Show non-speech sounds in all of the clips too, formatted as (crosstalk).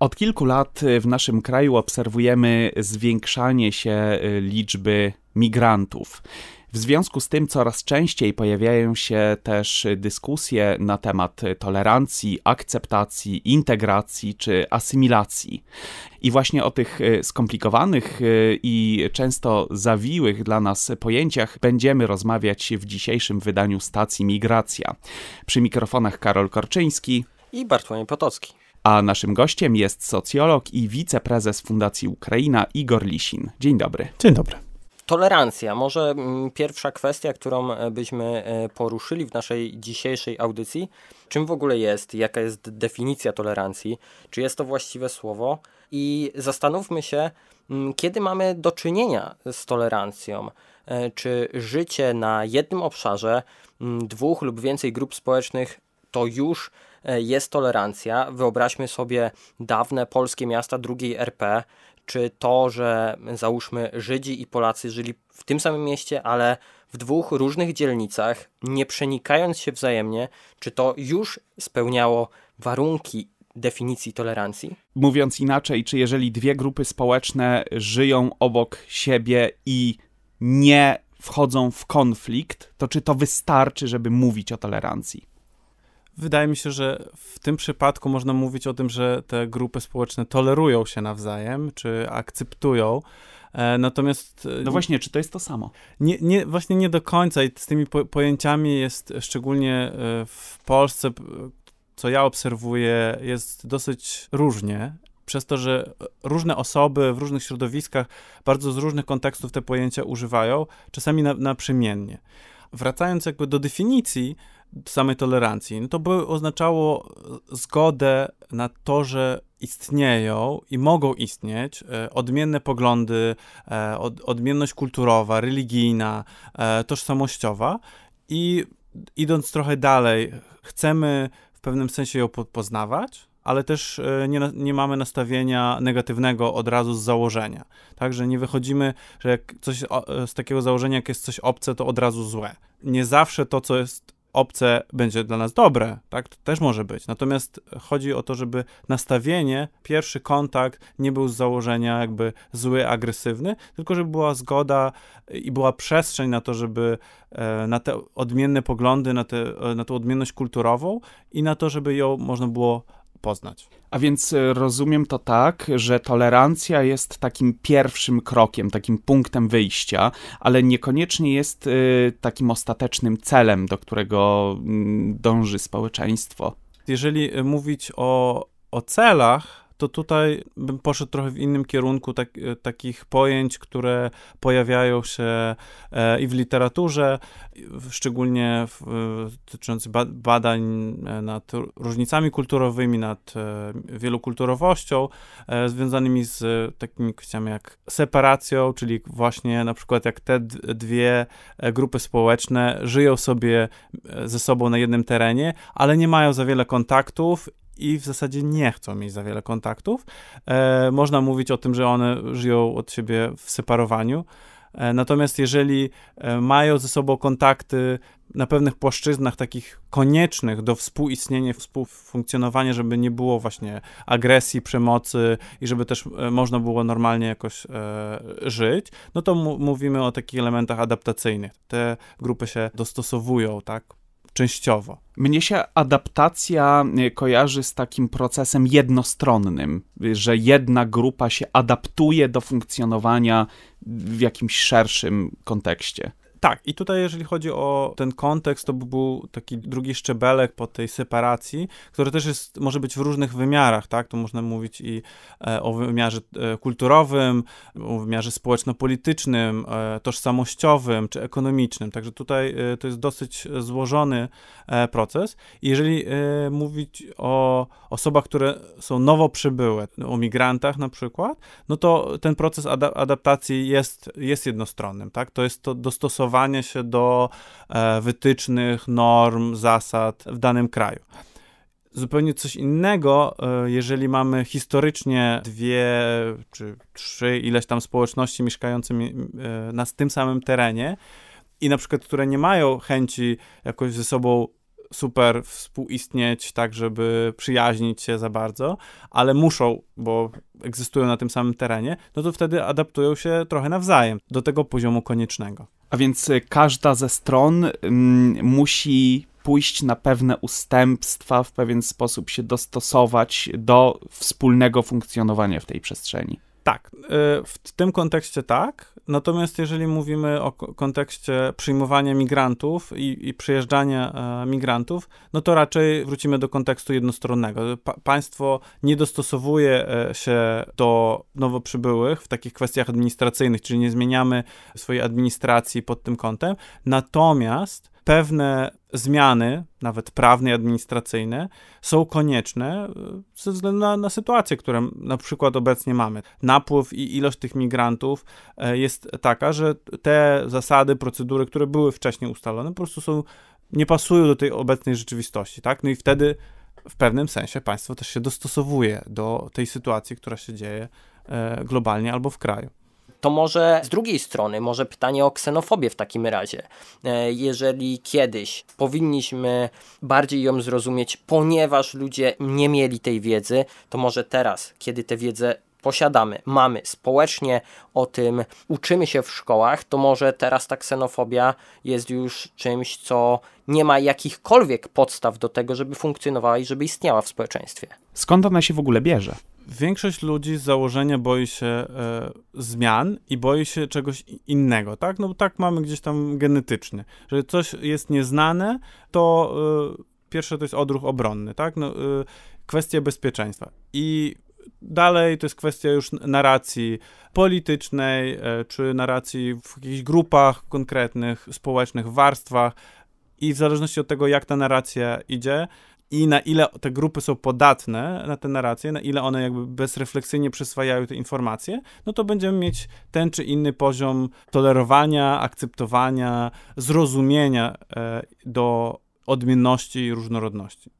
Od kilku lat w naszym kraju obserwujemy zwiększanie się y, liczby migrantów. W związku z tym coraz częściej pojawiają się też dyskusje na temat tolerancji, akceptacji, integracji czy asymilacji. I właśnie o tych y, skomplikowanych y, i często zawiłych dla nas pojęciach będziemy rozmawiać w dzisiejszym wydaniu stacji Migracja. Przy mikrofonach Karol Korczyński i Bartłomiej Potocki. A naszym gościem jest socjolog i wiceprezes Fundacji Ukraina Igor Lisin. Dzień dobry. Dzień dobry. Tolerancja. Może mm, pierwsza kwestia, którą e, byśmy e, poruszyli w naszej dzisiejszej audycji. Czym w ogóle jest? Jaka jest definicja tolerancji? Czy jest to właściwe słowo? I zastanówmy się, mm, kiedy mamy do czynienia z tolerancją. E, czy życie na jednym obszarze mm, dwóch lub więcej grup społecznych to już jest tolerancja. Wyobraźmy sobie dawne polskie miasta drugiej RP, czy to, że załóżmy Żydzi i Polacy żyli w tym samym mieście, ale w dwóch różnych dzielnicach, nie przenikając się wzajemnie, czy to już spełniało warunki definicji tolerancji? Mówiąc inaczej, czy jeżeli dwie grupy społeczne żyją obok siebie i nie wchodzą w konflikt, to czy to wystarczy, żeby mówić o tolerancji? Wydaje mi się, że w tym przypadku można mówić o tym, że te grupy społeczne tolerują się nawzajem, czy akceptują. E, natomiast. E, no właśnie, czy to jest to samo? Nie, nie, właśnie nie do końca i z tymi po, pojęciami jest szczególnie e, w Polsce, co ja obserwuję, jest dosyć różnie. Przez to, że różne osoby w różnych środowiskach bardzo z różnych kontekstów te pojęcia używają, czasami na, naprzemiennie. Wracając jakby do definicji, samej tolerancji, no to by oznaczało zgodę na to, że istnieją i mogą istnieć e, odmienne poglądy, e, odmienność kulturowa, religijna, e, tożsamościowa i idąc trochę dalej, chcemy w pewnym sensie ją poznawać, ale też nie, nie mamy nastawienia negatywnego od razu z założenia. Także nie wychodzimy, że jak coś z takiego założenia, jak jest coś obce, to od razu złe. Nie zawsze to, co jest obce będzie dla nas dobre, tak? To też może być. Natomiast chodzi o to, żeby nastawienie, pierwszy kontakt nie był z założenia jakby zły, agresywny, tylko żeby była zgoda i była przestrzeń na to, żeby e, na te odmienne poglądy, na, te, na tę odmienność kulturową i na to, żeby ją można było poznać. A więc e, rozumiem to tak, że tolerancja jest takim pierwszym krokiem, takim punktem wyjścia, ale niekoniecznie jest e, takim ostatecznym celem, do którego mm, dąży społeczeństwo. Jeżeli e, mówić o, o celach, to tutaj bym poszedł trochę w innym kierunku tak, e, takich pojęć, które pojawiają się e, i w literaturze, szczególnie w, dotyczących badań e, nad różnicami kulturowymi, nad wielokulturowością, związanymi z takimi kwestiami jak separacją, czyli właśnie na przykład jak te dwie grupy społeczne żyją sobie ze sobą na jednym terenie, ale nie mają za wiele kontaktów i w zasadzie nie chcą mieć za wiele kontaktów. E, można mówić o tym, że one żyją od siebie w separowaniu. E, natomiast jeżeli e, mają ze sobą kontakty na pewnych płaszczyznach takich koniecznych do współistnienia, współfunkcjonowania, żeby nie było właśnie agresji, przemocy i żeby też e, można było normalnie jakoś e, żyć, no to mówimy o takich elementach adaptacyjnych. Te grupy się dostosowują, tak, częściowo. Mnie się adaptacja e, kojarzy z takim procesem jednostronnym, że jedna grupa się adaptuje do funkcjonowania w jakimś szerszym kontekście. Tak, i tutaj jeżeli chodzi o ten kontekst, to by był taki drugi szczebelek po tej separacji, który też jest, może być w różnych wymiarach, tak? Tu można mówić i e, o wymiarze e, kulturowym, o wymiarze społeczno-politycznym, e, tożsamościowym czy ekonomicznym. Także tutaj e, to jest dosyć złożony e, proces. I jeżeli e, mówić o osobach, które są nowo przybyłe, o migrantach na przykład, no to ten proces adaptacji jest, jest jednostronnym, tak? To jest to dostosowanie dostosowanie się do e, wytycznych, norm, zasad w danym kraju. Zupełnie coś innego, e, jeżeli mamy historycznie dwie czy trzy ileś tam społeczności mieszkające e, na tym samym terenie i na przykład, które nie mają chęci jakoś ze sobą super współistnieć tak, żeby przyjaźnić się za bardzo, ale muszą, bo egzystują na tym samym terenie, no to wtedy adaptują się trochę nawzajem do tego poziomu koniecznego. A więc każda ze stron mm, musi pójść na pewne ustępstwa, w pewien sposób się dostosować do wspólnego funkcjonowania w tej przestrzeni. Tak, y, w tym kontekście tak. Natomiast jeżeli mówimy o kontekście przyjmowania migrantów i, i przyjeżdżania e, migrantów, no to raczej wrócimy do kontekstu jednostronnego. Pa państwo nie dostosowuje e, się do nowo przybyłych w takich kwestiach administracyjnych, czyli nie zmieniamy swojej administracji pod tym kątem. Natomiast pewne zmiany, nawet prawne i administracyjne, są konieczne e, ze względu na, na sytuację, którą na przykład obecnie mamy. Napływ i ilość tych migrantów e, jest taka, że te zasady, procedury, które były wcześniej ustalone, po prostu są, nie pasują do tej obecnej rzeczywistości, tak? No i wtedy w pewnym sensie państwo też się dostosowuje do tej sytuacji, która się dzieje e, globalnie albo w kraju to może z drugiej strony, może pytanie o ksenofobię w takim razie. E, jeżeli kiedyś powinniśmy bardziej ją zrozumieć, ponieważ ludzie nie mieli tej wiedzy, to może teraz, kiedy tę wiedzę posiadamy, mamy społecznie o tym, uczymy się w szkołach, to może teraz ta ksenofobia jest już czymś, co nie ma jakichkolwiek podstaw do tego, żeby funkcjonowała i żeby istniała w społeczeństwie. Skąd ona się w ogóle bierze? Większość ludzi z założenia boi się e, zmian i boi się czegoś innego, tak? No bo tak mamy gdzieś tam genetycznie, że coś jest nieznane, to e, pierwsze to jest odruch obronny, tak? No, e, kwestia bezpieczeństwa. I dalej to jest kwestia już narracji politycznej, e, czy narracji w jakichś grupach konkretnych, społecznych, warstwach. I w zależności od tego, jak ta narracja idzie, i na ile te grupy są podatne na te narracje, na ile one jakby bezrefleksyjnie przyswajają te informacje, no to będziemy mieć ten czy inny poziom tolerowania, akceptowania, zrozumienia e, do odmienności i różnorodności.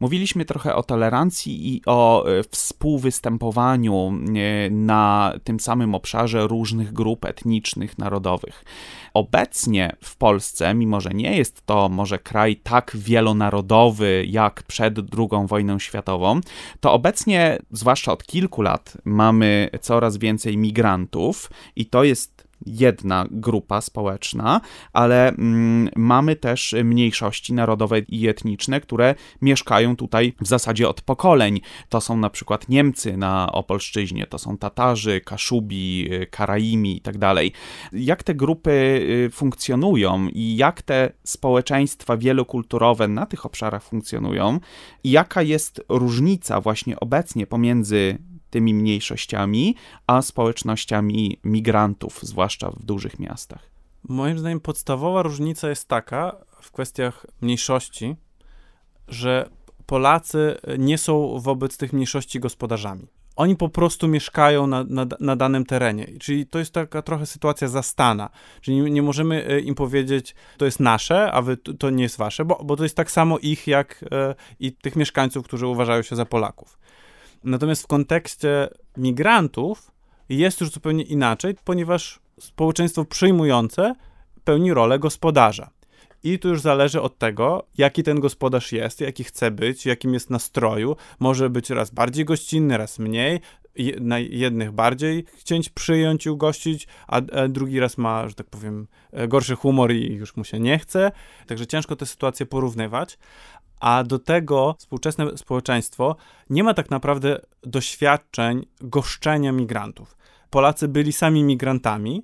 Mówiliśmy trochę o tolerancji i o e, współwystępowaniu e, na tym samym obszarze różnych grup etnicznych, narodowych. Obecnie w Polsce, mimo że nie jest to może kraj tak wielonarodowy jak przed II wojną światową, to obecnie, zwłaszcza od kilku lat, mamy coraz więcej migrantów i to jest jedna grupa społeczna, ale mm, mamy też mniejszości narodowe i etniczne, które mieszkają tutaj w zasadzie od pokoleń. To są na przykład Niemcy na Opolszczyźnie, to są Tatarzy, Kaszubi, Karaimi i tak dalej. Jak te grupy y, funkcjonują i jak te społeczeństwa wielokulturowe na tych obszarach funkcjonują i jaka jest różnica właśnie obecnie pomiędzy tymi mniejszościami, a społecznościami migrantów, zwłaszcza w dużych miastach. Moim zdaniem podstawowa różnica jest taka w kwestiach mniejszości, że Polacy nie są wobec tych mniejszości gospodarzami. Oni po prostu mieszkają na, na, na, danym terenie. Czyli to jest taka trochę sytuacja zastana. Czyli nie, nie, możemy e, im powiedzieć, to jest nasze, a wy, to nie jest wasze, bo, bo to jest tak samo ich, jak e, i tych mieszkańców, którzy uważają się za Polaków. Natomiast w kontekście migrantów jest już zupełnie inaczej, ponieważ społeczeństwo przyjmujące pełni rolę gospodarza. I tu już zależy od tego, jaki ten gospodarz jest, jaki chce być, jakim jest nastroju. Może być raz bardziej gościnny, raz mniej. Na jednych bardziej chcieć przyjąć i ugościć, a drugi raz ma, że tak powiem, gorszy humor i już mu się nie chce. Także ciężko te sytuacje porównywać a do tego współczesne społeczeństwo nie ma tak naprawdę doświadczeń goszczenia migrantów. Polacy byli sami migrantami,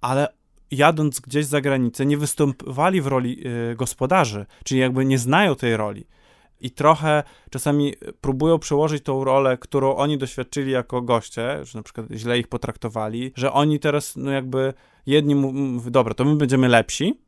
ale jadąc gdzieś za granicę, nie występowali w roli y, gospodarzy, czyli jakby nie znają tej roli. I trochę czasami próbują przełożyć tą rolę, którą oni doświadczyli jako goście, że na przykład źle ich potraktowali, że oni teraz, no jakby jedni mówią, dobra, to my będziemy lepsi,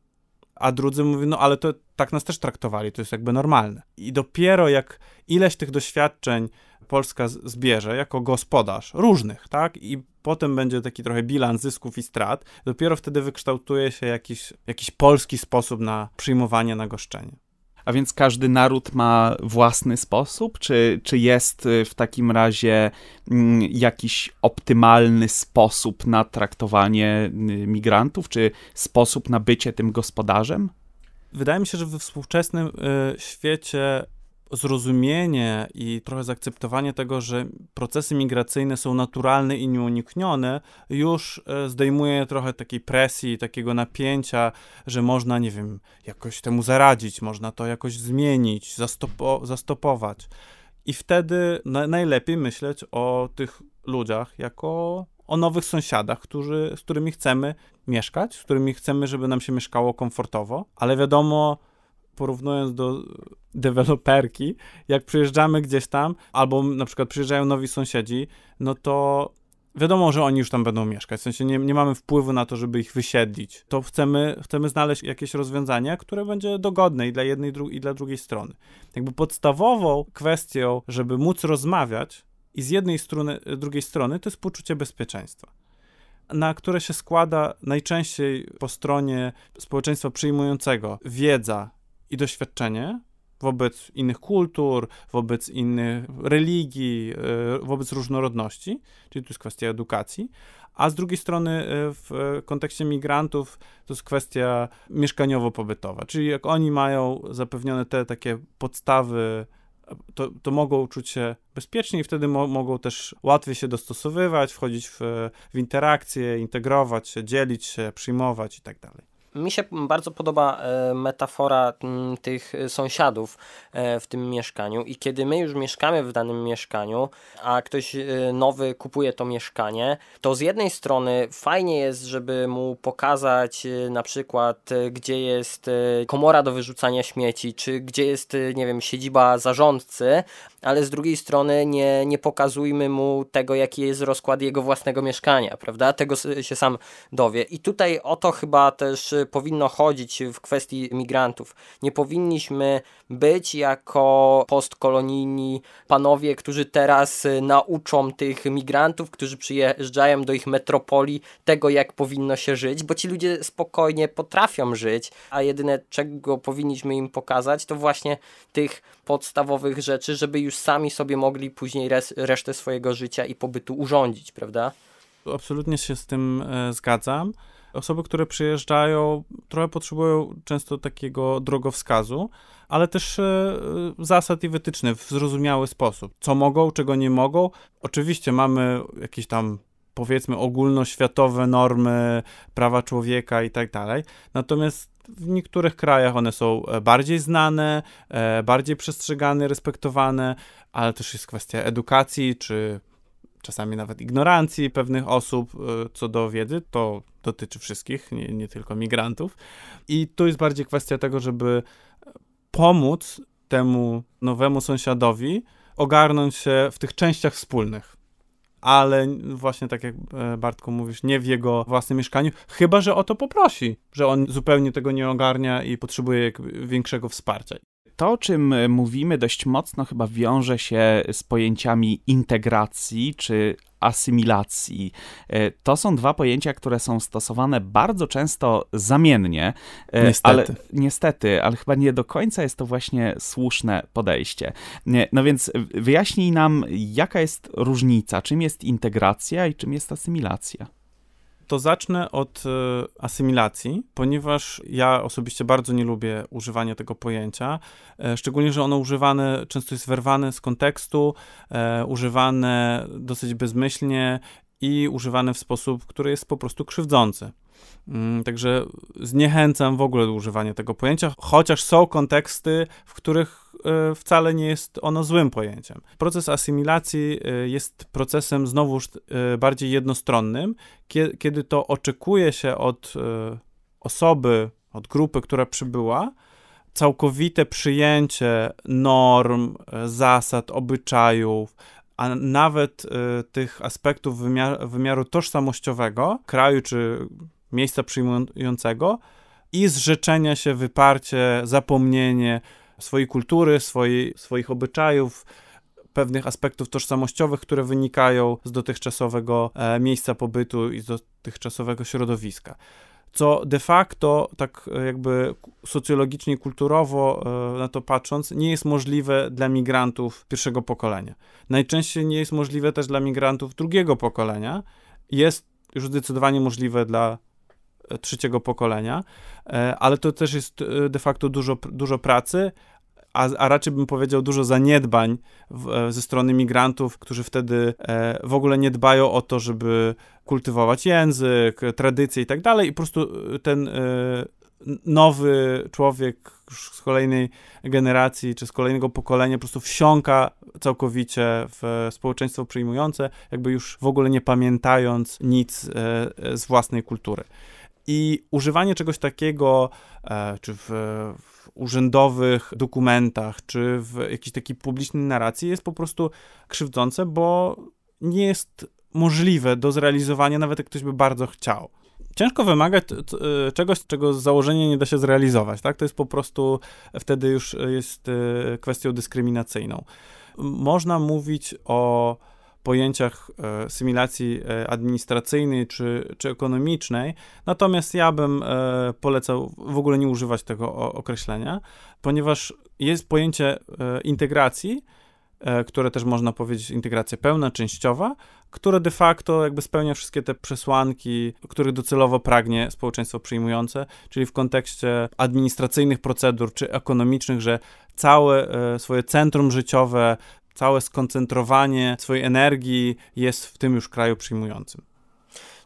a drudzy mówią, no ale to tak nas też traktowali, to jest jakby normalne. I dopiero jak ileś tych doświadczeń Polska zbierze jako gospodarz, różnych, tak, i potem będzie taki trochę bilans zysków i strat, dopiero wtedy wykształtuje się jakiś, jakiś polski sposób na przyjmowanie, na goszczenie. A więc każdy naród ma własny sposób? Czy, czy jest y, w takim razie mm, jakiś optymalny sposób na traktowanie y, migrantów? Czy sposób na bycie tym gospodarzem? Wydaje mi się, że we współczesnym y, świecie zrozumienie i trochę zaakceptowanie tego, że procesy migracyjne są naturalne i nieuniknione, już e, zdejmuje trochę takiej presji, takiego napięcia, że można, nie wiem, jakoś temu zaradzić, można to jakoś zmienić, zastopo zastopować. I wtedy na najlepiej myśleć o tych ludziach jako o nowych sąsiadach, którzy, z którymi chcemy mieszkać, z którymi chcemy, żeby nam się mieszkało komfortowo, ale wiadomo, porównując do deweloperki, jak przyjeżdżamy gdzieś tam, albo na przykład przyjeżdżają nowi sąsiedzi, no to wiadomo, że oni już tam będą mieszkać. W sensie nie, nie mamy wpływu na to, żeby ich wysiedlić. To chcemy, chcemy znaleźć jakieś rozwiązanie, które będzie dogodne i dla jednej i dla drugiej strony. Jakby podstawową kwestią, żeby móc rozmawiać i z jednej strony, drugiej strony, to jest poczucie bezpieczeństwa na które się składa najczęściej po stronie społeczeństwa przyjmującego wiedza i doświadczenie wobec innych kultur, wobec innych religii, e, wobec różnorodności, czyli tu jest kwestia edukacji, a z drugiej strony e, w kontekście migrantów to jest kwestia mieszkaniowo-pobytowa, czyli jak oni mają zapewnione te takie podstawy, to, to mogą czuć się bezpiecznie i wtedy mo mogą też łatwiej się dostosowywać, wchodzić w, w interakcje, integrować się, dzielić się, przyjmować i tak dalej. Mi się bardzo podoba e, metafora tych sąsiadów e, w tym mieszkaniu i kiedy my już mieszkamy w danym mieszkaniu, a ktoś e, nowy kupuje to mieszkanie, to z jednej strony fajnie jest, żeby mu pokazać na przykład, gdzie jest komora do wyrzucania śmieci, czy gdzie jest, nie wiem, siedziba zarządcy, ale z drugiej strony nie, nie pokazujmy mu tego, jaki jest rozkład jego własnego mieszkania, prawda? Tego się sam dowie. I tutaj o to chyba też powinno chodzić w kwestii migrantów. Nie powinniśmy być jako postkolonijni panowie, którzy teraz nauczą tych migrantów, którzy przyjeżdżają do ich metropolii, tego jak powinno się żyć, bo ci ludzie spokojnie potrafią żyć, a jedyne czego powinniśmy im pokazać, to właśnie tych podstawowych rzeczy, żeby już sami sobie mogli później resztę swojego życia i pobytu urządzić, prawda? Absolutnie się z tym e, zgadzam. Osoby, które przyjeżdżają, trochę potrzebują często takiego drogowskazu, ale też e, zasad i wytycznych w zrozumiały sposób. Co mogą, czego nie mogą. Oczywiście mamy jakieś tam powiedzmy ogólnoświatowe normy prawa człowieka i tak dalej. Natomiast w niektórych krajach one są e, bardziej znane, e, bardziej przestrzegane, respektowane, ale też jest kwestia edukacji, czy czasami nawet ignorancji pewnych osób e, co do wiedzy. To dotyczy wszystkich, nie, nie tylko migrantów. I tu jest bardziej kwestia tego, żeby pomóc temu nowemu sąsiadowi ogarnąć się w tych częściach wspólnych ale właśnie tak jak e, Bartku mówisz, nie w jego własnym mieszkaniu, chyba że o to poprosi, że on zupełnie tego nie ogarnia i potrzebuje większego wsparcia to, o czym mówimy, dość mocno chyba wiąże się z pojęciami integracji czy asymilacji. E, to są dwa pojęcia, które są stosowane bardzo często zamiennie, e, niestety. ale niestety, ale chyba nie do końca jest to właśnie słuszne podejście. No więc wyjaśnij nam, jaka jest różnica, czym jest integracja i czym jest asymilacja to zacznę od e, asymilacji, ponieważ ja osobiście bardzo nie lubię używania tego pojęcia, e, szczególnie, że ono używane często jest wyrwane z kontekstu, e, używane dosyć bezmyślnie i używane w sposób, który jest po prostu krzywdzący. Mm, także zniechęcam w ogóle do używania tego pojęcia, chociaż są konteksty, w których e, wcale nie jest ono złym pojęciem. Proces asymilacji e, jest procesem znowuż e, bardziej jednostronnym, kiedy to oczekuje się od osoby, od grupy, która przybyła, całkowite przyjęcie norm, zasad, obyczajów, a nawet tych aspektów wymiar, wymiaru tożsamościowego kraju czy miejsca przyjmującego i zrzeczenia się, wyparcie, zapomnienie swojej kultury, swojej, swoich obyczajów, pewnych aspektów tożsamościowych, które wynikają z dotychczasowego e, miejsca pobytu i z dotychczasowego środowiska. Co de facto, tak e, jakby socjologicznie, kulturowo e, na to patrząc, nie jest możliwe dla migrantów pierwszego pokolenia. Najczęściej nie jest możliwe też dla migrantów drugiego pokolenia. Jest już zdecydowanie możliwe dla trzeciego pokolenia, ale to też jest de facto dużo, dużo pracy, a, a raczej bym powiedział dużo zaniedbań w, ze strony migrantów, którzy wtedy e, w ogóle nie dbają o to, żeby kultywować język, tradycje i tak dalej i po prostu ten e, nowy człowiek z kolejnej generacji, czy z kolejnego pokolenia po prostu wsiąka całkowicie w społeczeństwo przyjmujące, jakby już w ogóle nie pamiętając nic e, z własnej kultury. I używanie czegoś takiego, e, czy w, w, urzędowych dokumentach, czy w jakiejś takiej publicznej narracji jest po prostu krzywdzące, bo nie jest możliwe do zrealizowania, nawet jak ktoś by bardzo chciał ciężko wymagać czegoś, czego z założenia nie da się zrealizować, tak? To jest po prostu, wtedy już jest e, kwestią dyskryminacyjną. Można mówić o pojęciach e, symilacji administracyjnej czy, czy ekonomicznej, natomiast ja bym polecał w ogóle nie używać tego określenia, ponieważ jest pojęcie integracji, które też można powiedzieć integracja pełna, częściowa, które de facto jakby spełnia wszystkie te przesłanki, których docelowo pragnie społeczeństwo przyjmujące, czyli w kontekście administracyjnych procedur czy ekonomicznych, że całe e, swoje centrum życiowe, całe skoncentrowanie swojej energii jest w tym już kraju przyjmującym.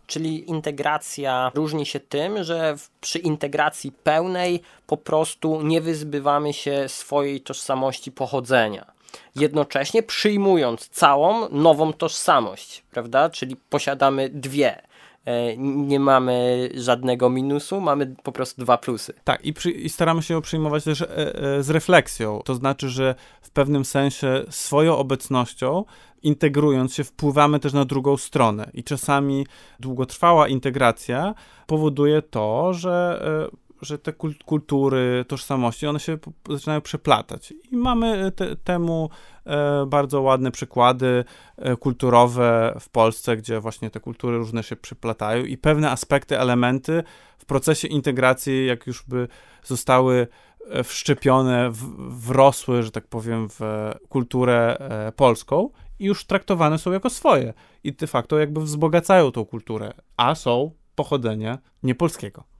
Czyli integracja różni się tym, że przy integracji pełnej po prostu nie wyzbywamy się swojej tożsamości pochodzenia jednocześnie przyjmując całą nową tożsamość, prawda? Czyli posiadamy dwie. E, nie mamy żadnego minusu, mamy po prostu dwa plusy. Tak, i, przy, i staramy się ją przyjmować też e, e, z refleksją. To znaczy, że w pewnym sensie swoją obecnością integrując się, wpływamy też na drugą stronę. I czasami długotrwała integracja powoduje to, że że te kultury, tożsamości, one się zaczynają przeplatać. I mamy te, temu e, bardzo ładne przykłady e, kulturowe w Polsce, gdzie właśnie te kultury różne się przyplatają i pewne aspekty, elementy w procesie integracji, jak już by zostały e, wszczepione, wrosły, że tak powiem, w kulturę polską i już traktowane są jako swoje. I de facto jakby wzbogacają tą kulturę, a są pochodzenia niepolskiego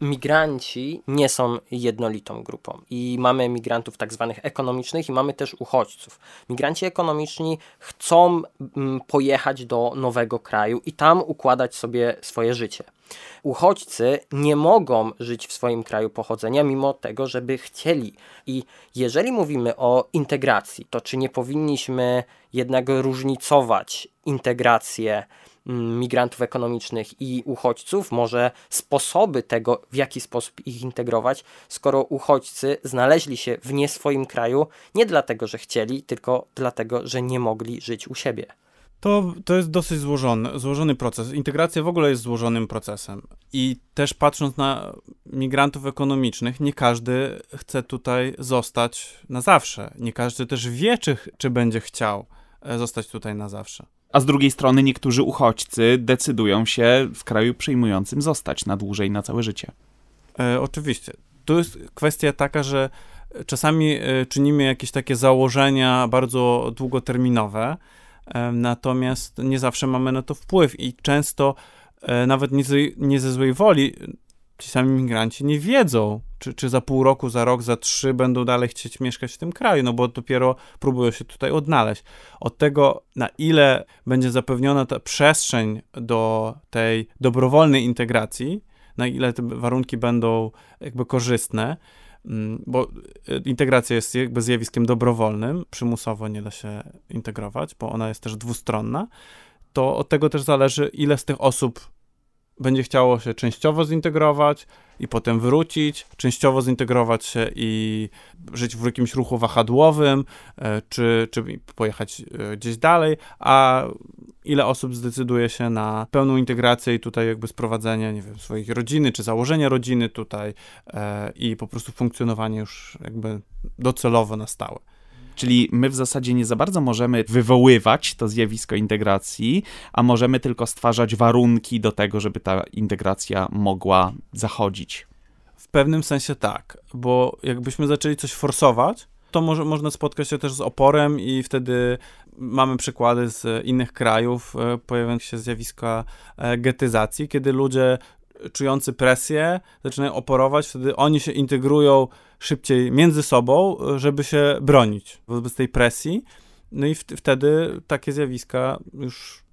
migranci nie są jednolitą grupą i mamy migrantów tak zwanych ekonomicznych i mamy też uchodźców. Migranci ekonomiczni chcą mm, pojechać do nowego kraju i tam układać sobie swoje życie. Uchodźcy nie mogą żyć w swoim kraju pochodzenia, mimo tego, żeby chcieli. I jeżeli mówimy o integracji, to czy nie powinniśmy jednak różnicować integrację migrantów ekonomicznych i uchodźców, może sposoby tego, w jaki sposób ich integrować, skoro uchodźcy znaleźli się w nie swoim kraju nie dlatego, że chcieli, tylko dlatego, że nie mogli żyć u siebie. To, to jest dosyć złożony, złożony proces. Integracja w ogóle jest złożonym procesem. I też patrząc na migrantów ekonomicznych, nie każdy chce tutaj zostać na zawsze. Nie każdy też wie, czy, czy będzie chciał e, zostać tutaj na zawsze. A z drugiej strony niektórzy uchodźcy decydują się w kraju przyjmującym zostać na dłużej, na całe życie. E, oczywiście. Tu jest kwestia taka, że czasami e, czynimy jakieś takie założenia bardzo długoterminowe, e, natomiast nie zawsze mamy na to wpływ i często e, nawet nie, z, nie ze złej woli ci sami migranci nie wiedzą, czy, czy za pół roku, za rok, za trzy będą dalej chcieć mieszkać w tym kraju, no bo dopiero próbują się tutaj odnaleźć. Od tego, na ile będzie zapewniona ta przestrzeń do tej dobrowolnej integracji, na ile te warunki będą jakby korzystne, mm, bo e, integracja jest jakby zjawiskiem dobrowolnym, przymusowo nie da się integrować, bo ona jest też dwustronna, to od tego też zależy, ile z tych osób będzie chciało się częściowo zintegrować i potem wrócić, częściowo zintegrować się i żyć w jakimś ruchu wahadłowym, e, czy, czy pojechać e, gdzieś dalej, a ile osób zdecyduje się na pełną integrację i tutaj jakby sprowadzenie, nie wiem, swojej rodziny, czy założenie rodziny tutaj e, i po prostu funkcjonowanie już jakby docelowo na stałe. Czyli my w zasadzie nie za bardzo możemy wywoływać to zjawisko integracji, a możemy tylko stwarzać warunki do tego, żeby ta integracja mogła zachodzić. W pewnym sensie tak, bo jakbyśmy zaczęli coś forsować, to może, można spotkać się też z oporem i wtedy mamy przykłady z innych krajów, e, pojawiają się zjawiska e, getyzacji, kiedy ludzie czujący presję zaczynają oporować, wtedy oni się integrują szybciej między sobą, żeby się bronić wobec tej presji. No i wtedy takie zjawiska już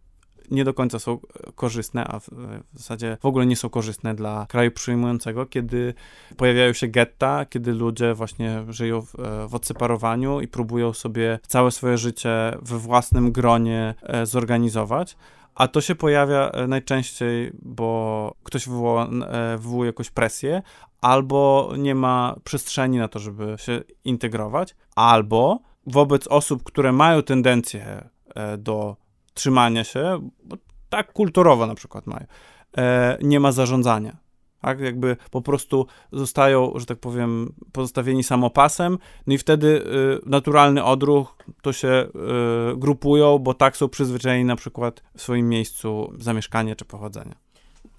nie do końca są korzystne, a w, zasadzie w ogóle nie są korzystne dla kraju przyjmującego, kiedy pojawiają się getta, kiedy ludzie właśnie żyją w, w odseparowaniu i próbują sobie całe swoje życie we własnym gronie e, zorganizować. A to się pojawia e, najczęściej, bo ktoś wywoła, e, wywołuje jakąś presję, albo nie ma przestrzeni na to, żeby się integrować, albo wobec osób, które mają tendencję do trzymania się, bo tak kulturowo na przykład mają, e, nie ma zarządzania. Tak, jakby po prostu zostają, że tak powiem, pozostawieni samopasem, no i wtedy y, naturalny odruch to się y, grupują, bo tak są przyzwyczajeni na przykład w swoim miejscu zamieszkania czy pochodzenia.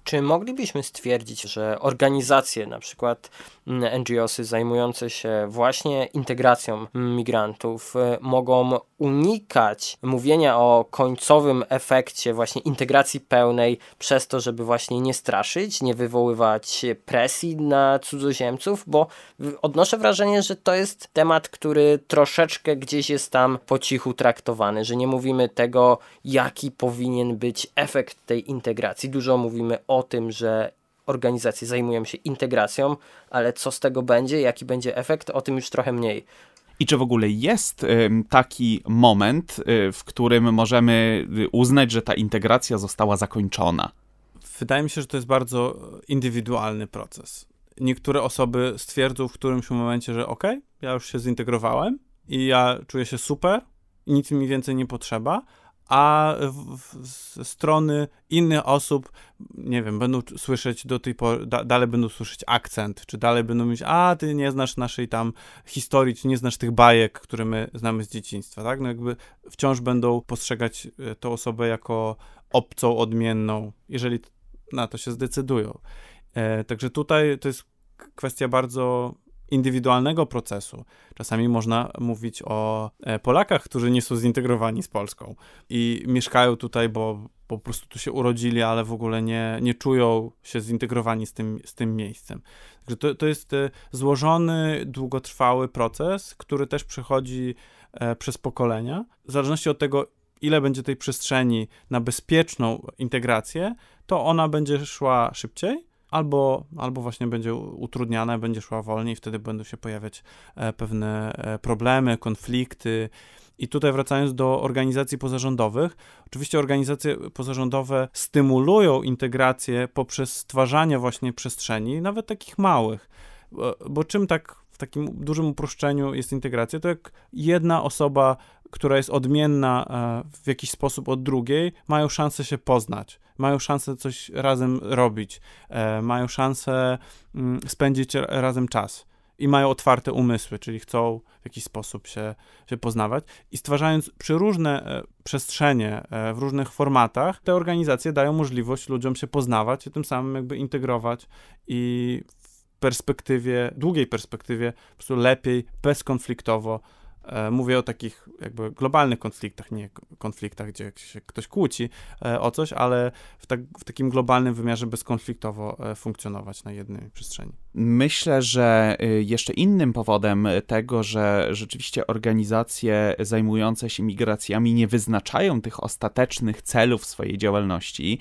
Czy moglibyśmy stwierdzić, że organizacje, na przykład mm, NGOsy zajmujące się właśnie integracją migrantów, y, mogą unikać mówienia o końcowym efekcie właśnie integracji pełnej przez to, żeby właśnie nie straszyć, nie wywoływać presji na cudzoziemców, bo odnoszę wrażenie, że to jest temat, który troszeczkę gdzieś jest tam po cichu traktowany, że nie mówimy tego, jaki powinien być efekt tej integracji. Dużo mówimy o tym, że organizacje zajmują się integracją, ale co z tego będzie, jaki będzie efekt, o tym już trochę mniej. I czy w ogóle jest taki moment, y, w którym możemy y, uznać, że ta integracja została zakończona? Wydaje mi się, że to jest bardzo indywidualny proces. Niektóre osoby stwierdzą w którymś momencie, że ok, ja już się zintegrowałem i ja czuję się super i nic mi więcej nie potrzeba, a ze strony innych osób, nie wiem, będą słyszeć do tej pory, da, dalej będą słyszeć akcent, czy dalej będą mówić, a ty nie znasz naszej tam historii, czy nie znasz tych bajek, które my znamy z dzieciństwa, tak? No jakby wciąż będą postrzegać e, tą osobę jako obcą, odmienną, jeżeli na to się zdecydują. E, także tutaj to jest kwestia bardzo indywidualnego procesu. Czasami można mówić o e, Polakach, którzy nie są zintegrowani z Polską i mieszkają tutaj, bo po prostu tu się urodzili, ale w ogóle nie, nie czują się zintegrowani z tym, z tym miejscem. Także to, to jest e, złożony, długotrwały proces, który też przechodzi e, przez pokolenia. W zależności od tego, ile będzie tej przestrzeni na bezpieczną integrację, to ona będzie szła szybciej, albo, albo właśnie będzie utrudniana, będzie szła wolniej, wtedy będą się pojawiać e, pewne e, problemy, konflikty. I tutaj wracając do organizacji pozarządowych, oczywiście organizacje pozarządowe stymulują integrację poprzez stwarzanie właśnie przestrzeni, nawet takich małych. Bo czym tak w takim dużym uproszczeniu jest integracja, to jak jedna osoba, która jest odmienna e, w jakiś sposób od drugiej, mają szansę się poznać mają szansę coś razem robić, e, mają szansę mm, spędzić razem czas i mają otwarte umysły, czyli chcą w jakiś sposób się, się poznawać. I stwarzając przeróżne e, przestrzenie w różnych formatach, te organizacje dają możliwość ludziom się poznawać i tym samym jakby integrować i w perspektywie, długiej perspektywie, po prostu lepiej, bezkonfliktowo mówię o takich jakby globalnych konfliktach, nie konfliktach, gdzie się ktoś kłóci e, o coś, ale w, tak, w takim globalnym wymiarze bezkonfliktowo e, funkcjonować na jednej przestrzeni. Myślę, że y, jeszcze innym powodem tego, że rzeczywiście organizacje zajmujące się migracjami nie wyznaczają tych ostatecznych celów swojej działalności,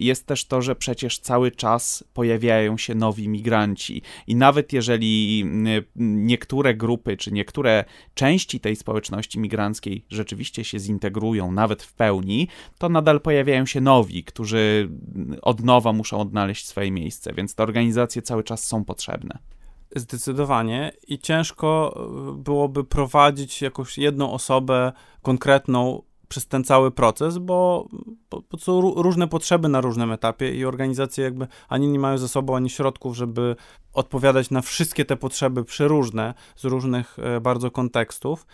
jest też to, że przecież cały czas pojawiają się nowi migranci. I nawet jeżeli niektóre grupy czy niektóre części tej społeczności migranckiej rzeczywiście się zintegrują, nawet w pełni, to nadal pojawiają się nowi, którzy od nowa muszą odnaleźć swoje miejsce, więc te organizacje cały czas są potrzebne. Zdecydowanie i ciężko e, byłoby prowadzić jakąś jedną osobę konkretną przez ten cały proces, bo, bo, bo, są różne potrzeby na różnym etapie i organizacje jakby ani nie mają ze sobą ani środków, żeby odpowiadać na wszystkie te potrzeby przeróżne z różnych e, bardzo kontekstów.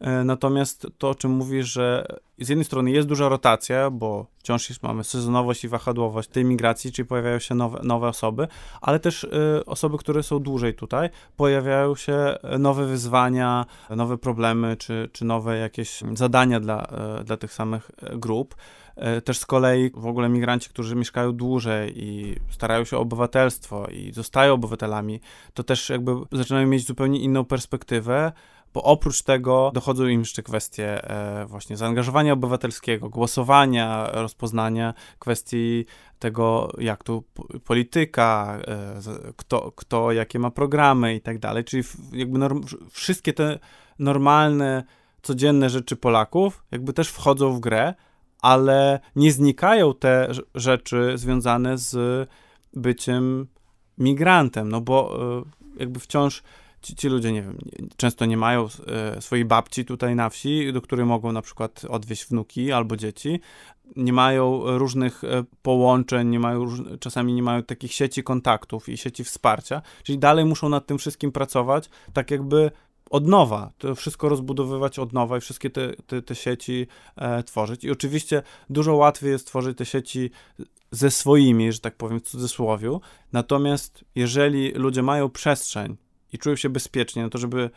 E, natomiast to, o czym mówisz, że z jednej strony jest duża rotacja, bo wciąż jest, mamy sezonowość i wahadłowość tej migracji, czyli pojawiają się nowe, nowe osoby, ale też y, osoby, które są dłużej tutaj, pojawiają się nowe wyzwania, nowe problemy, czy, czy nowe jakieś zadania dla, y, dla tych samych grup. Też z kolei w ogóle migranci, którzy mieszkają dłużej i starają się o obywatelstwo i zostają obywatelami, to też jakby zaczynają mieć zupełnie inną perspektywę, bo oprócz tego dochodzą im jeszcze kwestie e, właśnie zaangażowania obywatelskiego, głosowania, rozpoznania kwestii tego, jak tu polityka, e, kto, kto jakie ma programy i tak dalej, czyli jakby norm, wszystkie te normalne, codzienne rzeczy Polaków jakby też wchodzą w grę, ale nie znikają te rzeczy związane z byciem migrantem, no bo e, jakby wciąż ci, ci ludzie, nie wiem, często nie mają e, swojej babci tutaj na wsi, do której mogą na przykład odwieźć wnuki albo dzieci, nie mają różnych e, połączeń, nie mają, czasami nie mają takich sieci kontaktów i sieci wsparcia, czyli dalej muszą nad tym wszystkim pracować, tak jakby od nowa, to wszystko rozbudowywać od nowa i wszystkie te, te, te sieci e, tworzyć. I oczywiście dużo łatwiej jest tworzyć te sieci ze swoimi, że tak powiem, w cudzysłowiu. Natomiast jeżeli ludzie mają przestrzeń i czują się bezpiecznie, no to żeby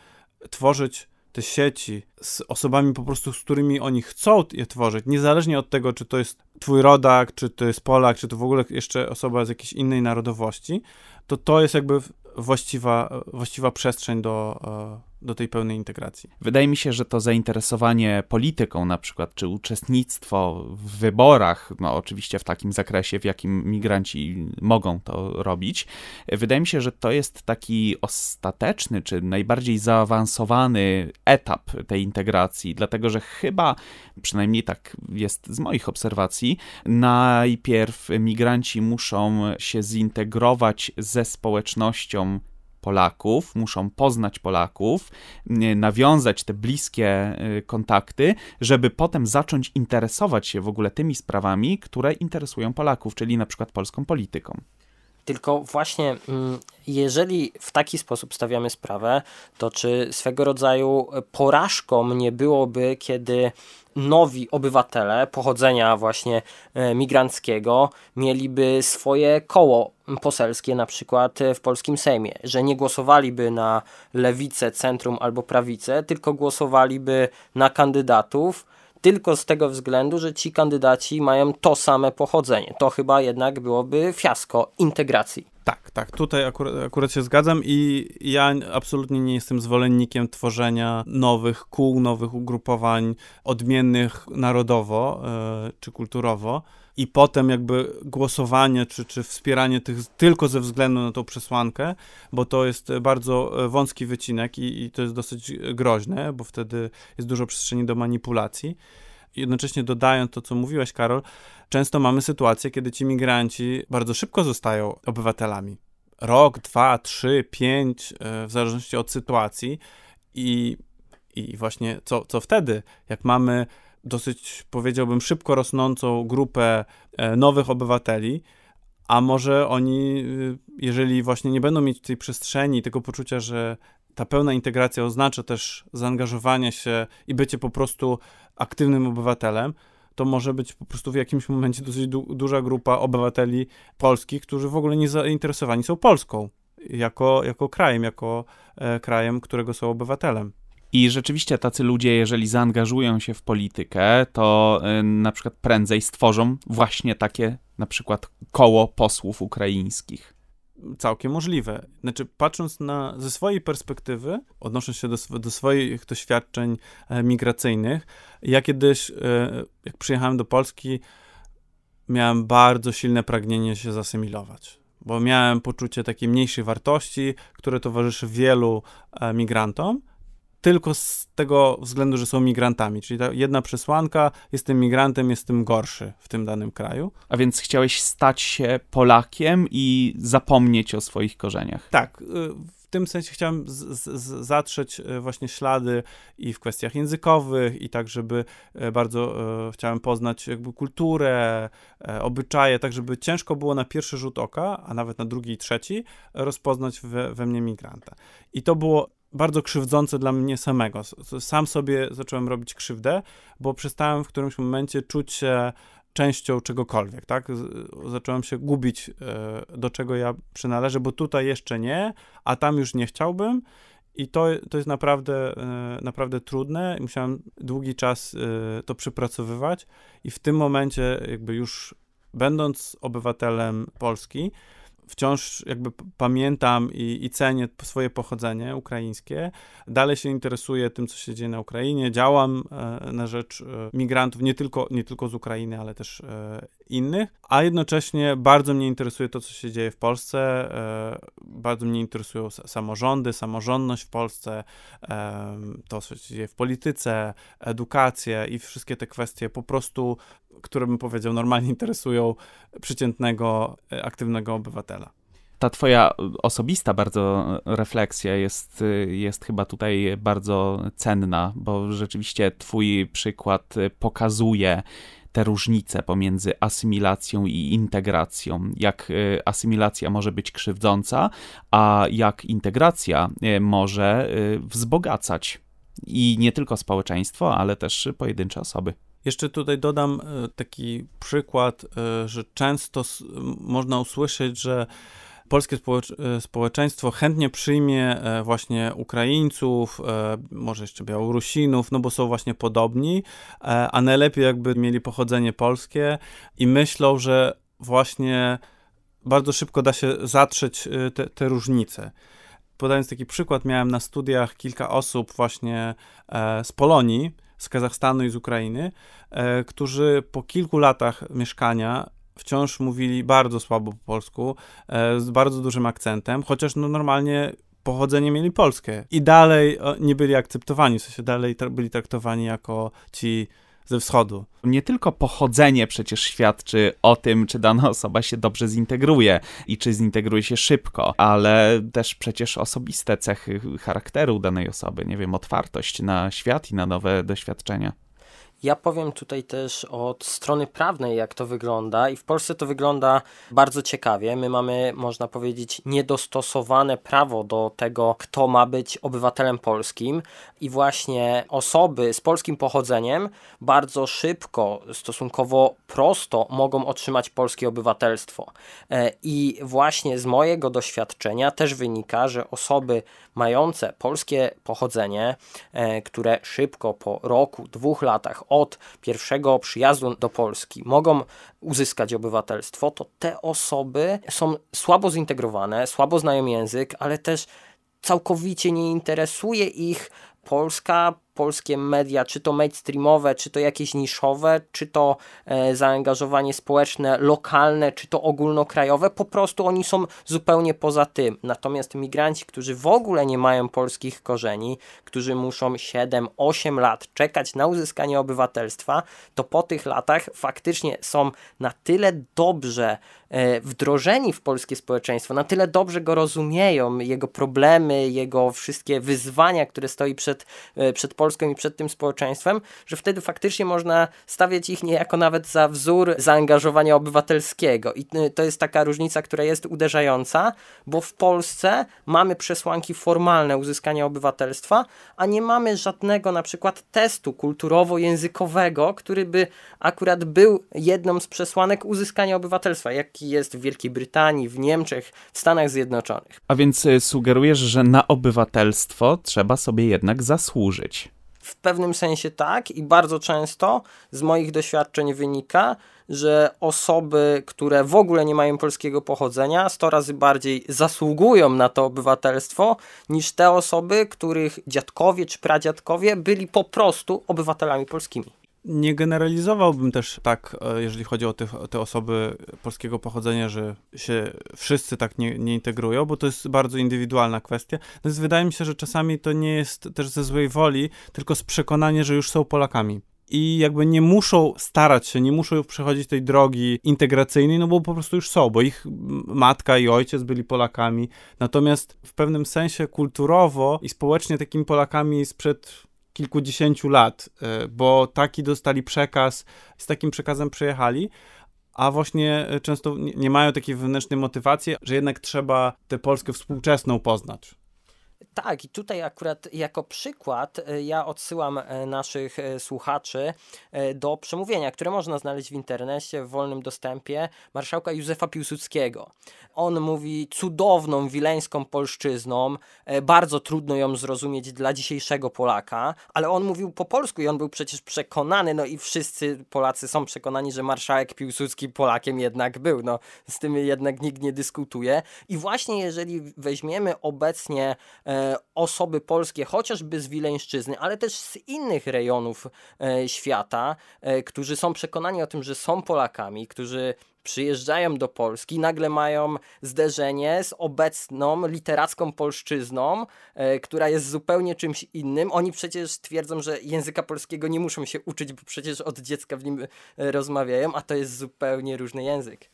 tworzyć te sieci z osobami po prostu, z którymi oni chcą je tworzyć, niezależnie od tego, czy to jest twój rodak, czy to jest Polak, czy to w ogóle jeszcze osoba z jakiejś innej narodowości, to to jest jakby właściwa, właściwa przestrzeń do, e, do tej pełnej integracji. Wydaje mi się, że to zainteresowanie polityką na przykład, czy uczestnictwo w wyborach, no oczywiście w takim zakresie, w jakim migranci mogą to robić, wydaje mi się, że to jest taki ostateczny, czy najbardziej zaawansowany etap tej integracji, dlatego że chyba, przynajmniej tak jest z moich obserwacji, najpierw migranci muszą się zintegrować ze społecznością Polaków, muszą poznać Polaków, nawiązać te bliskie y, kontakty, żeby potem zacząć interesować się w ogóle tymi sprawami, które interesują Polaków, czyli na przykład polską polityką. Tylko właśnie, mm, jeżeli w taki sposób stawiamy sprawę, to czy swego rodzaju porażką nie byłoby, kiedy nowi obywatele pochodzenia właśnie e, migranckiego mieliby swoje koło poselskie na przykład w polskim Sejmie, że nie głosowaliby na lewicę, centrum albo prawicę, tylko głosowaliby na kandydatów, tylko z tego względu, że ci kandydaci mają to same pochodzenie. To chyba jednak byłoby fiasko integracji. Tak, tak, tutaj akurat, akurat, się zgadzam i ja absolutnie nie jestem zwolennikiem tworzenia nowych kół, nowych ugrupowań odmiennych narodowo yy, czy kulturowo i potem jakby głosowanie czy, czy wspieranie tych tylko ze względu na tą przesłankę, bo to jest bardzo e, wąski wycinek i, i to jest dosyć groźne, bo wtedy jest dużo przestrzeni do manipulacji. Jednocześnie dodając to, co mówiłaś, Karol, często mamy sytuację, kiedy ci migranci bardzo szybko zostają obywatelami. Rok, dwa, trzy, pięć, e, w zależności od sytuacji. I, i właśnie co, co wtedy, jak mamy dosyć, powiedziałbym, szybko rosnącą grupę e, nowych obywateli, a może oni, y, jeżeli właśnie nie będą mieć tej przestrzeni, tego poczucia, że ta pełna integracja oznacza też zaangażowanie się i bycie po prostu aktywnym obywatelem, to może być po prostu w jakimś momencie dosyć du duża grupa obywateli polskich, którzy w ogóle nie zainteresowani są Polską jako, jako krajem, jako e, krajem, którego są obywatelem. I rzeczywiście tacy ludzie, jeżeli zaangażują się w politykę, to y, na przykład prędzej stworzą właśnie takie na przykład koło posłów ukraińskich. Całkiem możliwe. Znaczy, patrząc na, ze swojej perspektywy, odnosząc się do, do swoich doświadczeń e, migracyjnych, ja kiedyś, e, jak przyjechałem do Polski, miałem bardzo silne pragnienie się zasymilować, bo miałem poczucie takiej mniejszej wartości, które towarzyszy wielu e, migrantom tylko z tego względu, że są migrantami. Czyli ta jedna przesłanka, jestem migrantem, jestem gorszy w tym danym kraju. A więc chciałeś stać się Polakiem i zapomnieć o swoich korzeniach. Tak. Y, w tym sensie chciałem z, z, zatrzeć y, właśnie ślady i w kwestiach językowych, i tak, żeby y, bardzo chciałem poznać jakby kulturę, obyczaje, tak, żeby ciężko było na pierwszy rzut oka, a nawet na drugi i trzeci, rozpoznać we, we mnie migranta. I to było bardzo krzywdzące dla mnie samego. Sam sobie zacząłem robić krzywdę, bo przestałem w którymś momencie czuć się częścią czegokolwiek, tak? Zacząłem się gubić, e, do czego ja przynależę, bo tutaj jeszcze nie, a tam już nie chciałbym. I to, to jest naprawdę, e, naprawdę trudne. Musiałem długi czas e, to przypracowywać, i w tym momencie, jakby już będąc obywatelem Polski, wciąż jakby pamiętam i, i, cenię swoje pochodzenie ukraińskie. Dalej się interesuję tym, co się dzieje na Ukrainie. Działam e, na rzecz e, migrantów nie tylko, nie tylko z Ukrainy, ale też e, innych, a jednocześnie bardzo mnie interesuje to, co się dzieje w Polsce. Bardzo mnie interesują samorządy, samorządność w Polsce, to, co się dzieje w polityce, edukację i wszystkie te kwestie po prostu, które bym powiedział, normalnie interesują przeciętnego, aktywnego obywatela ta twoja osobista bardzo refleksja jest, jest chyba tutaj bardzo cenna, bo rzeczywiście twój przykład pokazuje te różnice pomiędzy asymilacją i integracją. Jak e, asymilacja może być krzywdząca, a jak integracja może wzbogacać. I nie tylko społeczeństwo, ale też pojedyncze osoby. Jeszcze tutaj dodam taki przykład, że często można usłyszeć, że polskie e, społeczeństwo chętnie przyjmie e, właśnie Ukraińców, e, może jeszcze Białorusinów, no bo są właśnie podobni, a najlepiej jakby mieli pochodzenie polskie i myślą, że właśnie bardzo szybko da się zatrzeć te, te różnice. Podając taki przykład, miałem na studiach kilka osób właśnie z Polonii, z Kazachstanu i z Ukrainy, którzy po kilku latach mieszkania wciąż mówili bardzo słabo po polsku, e, z bardzo dużym akcentem, chociaż no normalnie pochodzenie mieli polskie i dalej nie byli akceptowani, w sensie dalej byli traktowani jako ci ze wschodu. Nie tylko pochodzenie przecież świadczy o tym, czy dana osoba się dobrze zintegruje i czy zintegruje się szybko, ale też przecież osobiste cechy charakteru danej osoby, nie wiem, otwartość na świat i na nowe doświadczenia. Ja powiem tutaj też od strony prawnej, jak to wygląda, i w Polsce to wygląda bardzo ciekawie. My mamy, można powiedzieć, niedostosowane prawo do tego, kto ma być obywatelem polskim, i właśnie osoby z polskim pochodzeniem bardzo szybko, stosunkowo prosto mogą otrzymać polskie obywatelstwo. E, I właśnie z mojego doświadczenia też wynika, że osoby mające polskie pochodzenie, e, które szybko po roku, dwóch latach od pierwszego przyjazdu do Polski mogą uzyskać obywatelstwo, to te osoby są słabo zintegrowane, słabo znają język, ale też całkowicie nie interesuje ich Polska, polskie media, czy to mainstreamowe, czy to jakieś niszowe, czy to e, zaangażowanie społeczne lokalne, czy to ogólnokrajowe, po prostu oni są zupełnie poza tym. Natomiast migranci, którzy w ogóle nie mają polskich korzeni, którzy muszą 7-8 lat czekać na uzyskanie obywatelstwa, to po tych latach faktycznie są na tyle dobrze wdrożeni w polskie społeczeństwo, na tyle dobrze go rozumieją, jego problemy, jego wszystkie wyzwania, które stoi przed, e, przed Polską i przed tym społeczeństwem, że wtedy faktycznie można stawiać ich niejako nawet za wzór zaangażowania obywatelskiego. I y, to jest taka różnica, która jest uderzająca, bo w Polsce mamy przesłanki formalne uzyskania obywatelstwa, a nie mamy żadnego na przykład testu kulturowo-językowego, który by akurat był jedną z przesłanek uzyskania obywatelstwa, jaki jest w Wielkiej Brytanii, w Niemczech, w Stanach Zjednoczonych. A więc y, sugerujesz, że na obywatelstwo trzeba sobie jednak zasłużyć. W pewnym sensie tak i bardzo często z moich doświadczeń wynika, że osoby, które w ogóle nie mają polskiego pochodzenia, 100 razy bardziej zasługują na to obywatelstwo niż te osoby, których dziadkowie czy pradziadkowie byli po prostu obywatelami polskimi. Nie generalizowałbym też tak, e, jeżeli chodzi o te, te osoby polskiego pochodzenia, że się wszyscy tak nie, nie integrują, bo to jest bardzo indywidualna kwestia. Natomiast wydaje mi się, że czasami to nie jest też ze złej woli, tylko z przekonania, że już są Polakami i jakby nie muszą starać się, nie muszą przechodzić tej drogi integracyjnej, no bo po prostu już są, bo ich matka i ojciec byli Polakami. Natomiast w pewnym sensie kulturowo i społecznie takimi Polakami sprzed kilkudziesięciu lat, e, bo taki dostali przekaz, z takim przekazem przyjechali, a właśnie e, często nie mają takiej wewnętrznej motywacji, że jednak trzeba tę Polskę współczesną poznać. Tak, i tutaj akurat jako przykład e, ja odsyłam e, naszych e, słuchaczy do przemówienia, które można znaleźć w internecie w wolnym dostępie marszałka Józefa Piłsudskiego. On mówi cudowną wileńską polszczyzną, bardzo trudno ją zrozumieć dla dzisiejszego Polaka, ale on mówił po polsku i on był przecież przekonany, no i wszyscy Polacy są przekonani, że marszałek Piłsudski Polakiem jednak był. No, z tym jednak nikt nie dyskutuje. I właśnie jeżeli weźmiemy obecnie osoby polskie, chociażby z Wileńszczyzny, ale też z innych rejonów e, świata, e, którzy są przekonani o tym, że są Polakami, którzy przyjeżdżają do Polski, nagle mają zderzenie z obecną literacką polszczyzną, e, która jest zupełnie czymś innym. Oni przecież twierdzą, że języka polskiego nie muszą się uczyć, bo przecież od dziecka w nim e, rozmawiają, a to jest zupełnie różny język.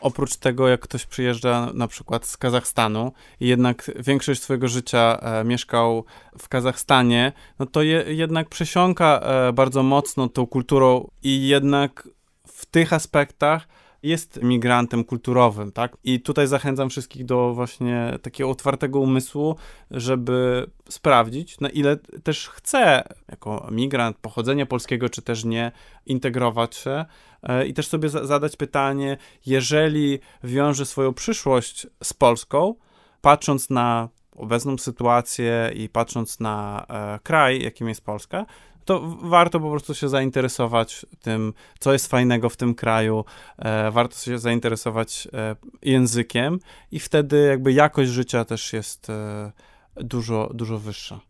Oprócz tego, jak ktoś przyjeżdża na przykład z Kazachstanu i jednak większość swojego życia e, mieszkał w Kazachstanie, no to je, jednak przesiąka e, bardzo mocno tą kulturą i jednak w tych aspektach jest migrantem kulturowym, tak? I tutaj zachęcam wszystkich do właśnie takiego otwartego umysłu, żeby sprawdzić, na ile też chce jako migrant pochodzenia polskiego, czy też nie, integrować się e, i też sobie zadać pytanie, jeżeli wiąże swoją przyszłość z Polską, patrząc na obecną sytuację i patrząc na e, kraj, jakim jest Polska, to warto po prostu się zainteresować tym, co jest fajnego w tym kraju, e, warto się zainteresować e, językiem i wtedy jakby jakość życia też jest e, dużo, dużo wyższa.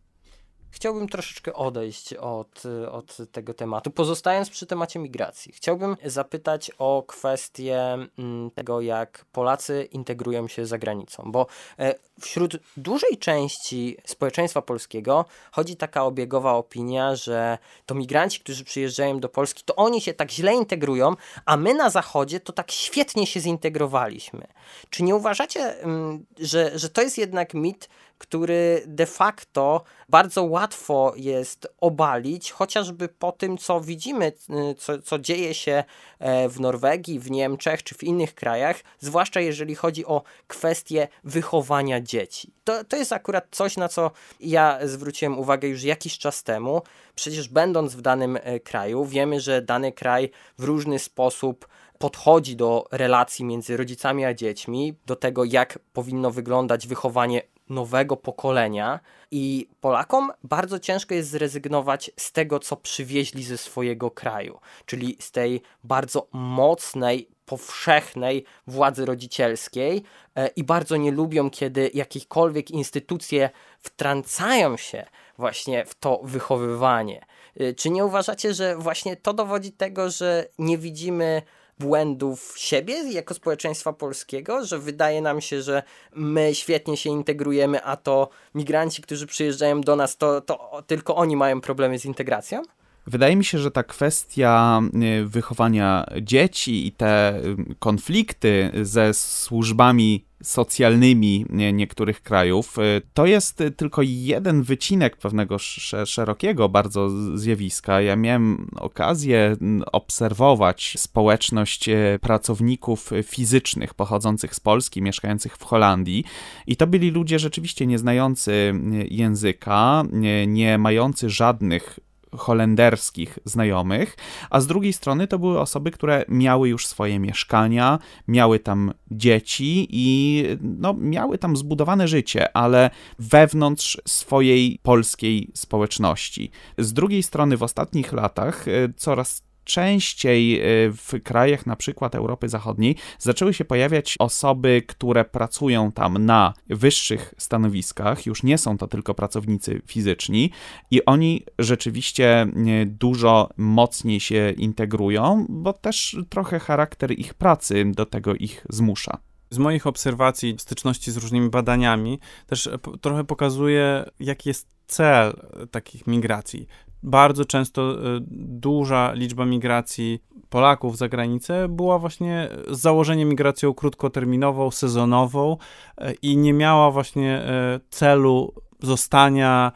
Chciałbym troszeczkę odejść od, od tego tematu, pozostając przy temacie migracji. Chciałbym zapytać o kwestię mm, tego, jak Polacy integrują się za granicą, bo e, wśród dużej części społeczeństwa polskiego chodzi taka obiegowa opinia, że to migranci, którzy przyjeżdżają do Polski, to oni się tak źle integrują, a my na Zachodzie to tak świetnie się zintegrowaliśmy. Czy nie uważacie, mm, że, że to jest jednak mit, który de facto bardzo łatwo jest obalić, chociażby po tym, co widzimy, y, co, co dzieje się e, w Norwegii, w Niemczech czy w innych krajach, zwłaszcza jeżeli chodzi o kwestię wychowania dzieci. To, to jest akurat coś, na co ja zwróciłem uwagę już jakiś czas temu. Przecież będąc w danym e, kraju, wiemy, że dany kraj w różny sposób podchodzi do relacji między rodzicami a dziećmi, do tego, jak powinno wyglądać wychowanie nowego pokolenia i Polakom bardzo ciężko jest zrezygnować z tego, co przywieźli ze swojego kraju, czyli z tej bardzo mocnej, powszechnej władzy rodzicielskiej e, i bardzo nie lubią, kiedy jakiekolwiek instytucje wtrącają się właśnie w to wychowywanie. E, czy nie uważacie, że właśnie to dowodzi tego, że nie widzimy błędów siebie jako społeczeństwa polskiego, że wydaje nam się, że my świetnie się integrujemy, a to migranci, którzy przyjeżdżają do nas, to, to tylko oni mają problemy z integracją? Wydaje mi się, że ta kwestia y, wychowania dzieci i te y, konflikty ze służbami socjalnymi niektórych krajów, y, to jest tylko jeden wycinek pewnego szerokiego bardzo zjawiska. Ja miałem okazję obserwować społeczność pracowników fizycznych pochodzących z Polski, mieszkających w Holandii i to byli ludzie rzeczywiście nieznający języka, nie mający żadnych holenderskich znajomych, a z drugiej strony to były osoby, które miały już swoje mieszkania, miały tam dzieci i no, miały tam zbudowane życie, ale wewnątrz swojej polskiej społeczności. Z drugiej strony w ostatnich latach e, coraz częściej y, w krajach na przykład Europy Zachodniej zaczęły się pojawiać osoby, które pracują tam na wyższych stanowiskach, już nie są to tylko pracownicy fizyczni i oni rzeczywiście y, dużo mocniej się integrują, bo też trochę charakter ich pracy do tego ich zmusza. Z moich obserwacji, styczności z różnymi badaniami, też trochę pokazuje, jaki jest cel takich migracji bardzo często e, duża liczba migracji Polaków za granicę była właśnie z założeniem migracją krótkoterminową, sezonową e, i nie miała właśnie e, celu zostania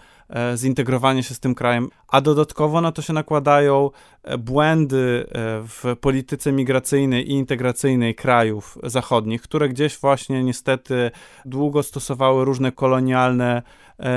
zintegrowanie się z tym krajem, a dodatkowo na to się nakładają e, błędy e, w polityce migracyjnej i integracyjnej krajów zachodnich, które gdzieś właśnie niestety długo stosowały różne kolonialne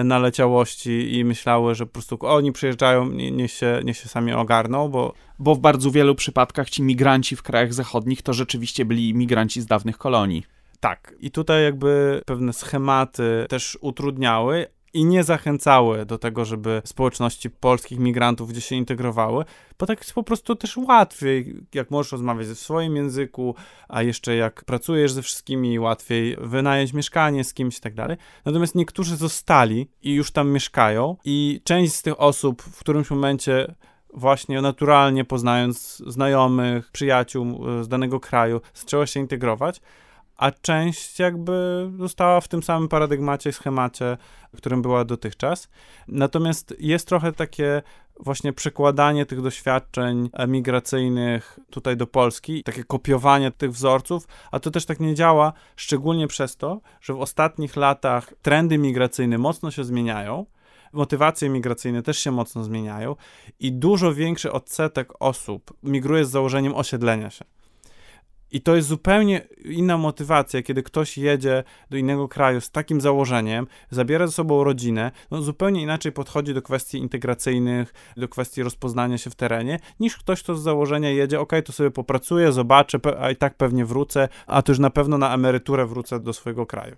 naleciałości i myślały, że po prostu oni przyjeżdżają, nie, się, nie się sami ogarną, bo... Bo w bardzo wielu przypadkach ci migranci w krajach zachodnich to rzeczywiście byli migranci z dawnych kolonii. Tak. I tutaj jakby pewne schematy też utrudniały, i nie zachęcały do tego, żeby społeczności polskich migrantów gdzieś się integrowały, bo tak jest po prostu też łatwiej, jak możesz rozmawiać w swoim języku, a jeszcze jak pracujesz ze wszystkimi, łatwiej wynająć mieszkanie z kimś i tak dalej. Natomiast niektórzy zostali i już tam mieszkają i część z tych osób w którymś momencie właśnie naturalnie poznając znajomych, przyjaciół e, z danego kraju, zaczęła się integrować, a część jakby została w tym samym paradygmacie, schemacie, którym była dotychczas. Natomiast jest trochę takie właśnie przekładanie tych doświadczeń migracyjnych tutaj do Polski, takie kopiowanie tych wzorców, a to też tak nie działa, szczególnie przez to, że w ostatnich latach trendy migracyjne mocno się zmieniają, motywacje migracyjne też się mocno zmieniają i dużo większy odsetek osób migruje z założeniem osiedlenia się. I to jest zupełnie inna motywacja, kiedy ktoś jedzie do innego kraju z takim założeniem, zabiera ze sobą rodzinę, no zupełnie inaczej podchodzi do kwestii integracyjnych, do kwestii rozpoznania się w terenie, niż ktoś, kto z założenia jedzie, ok, to sobie popracuję, zobaczę, a i tak pewnie wrócę, a to już na pewno na emeryturę wrócę do swojego kraju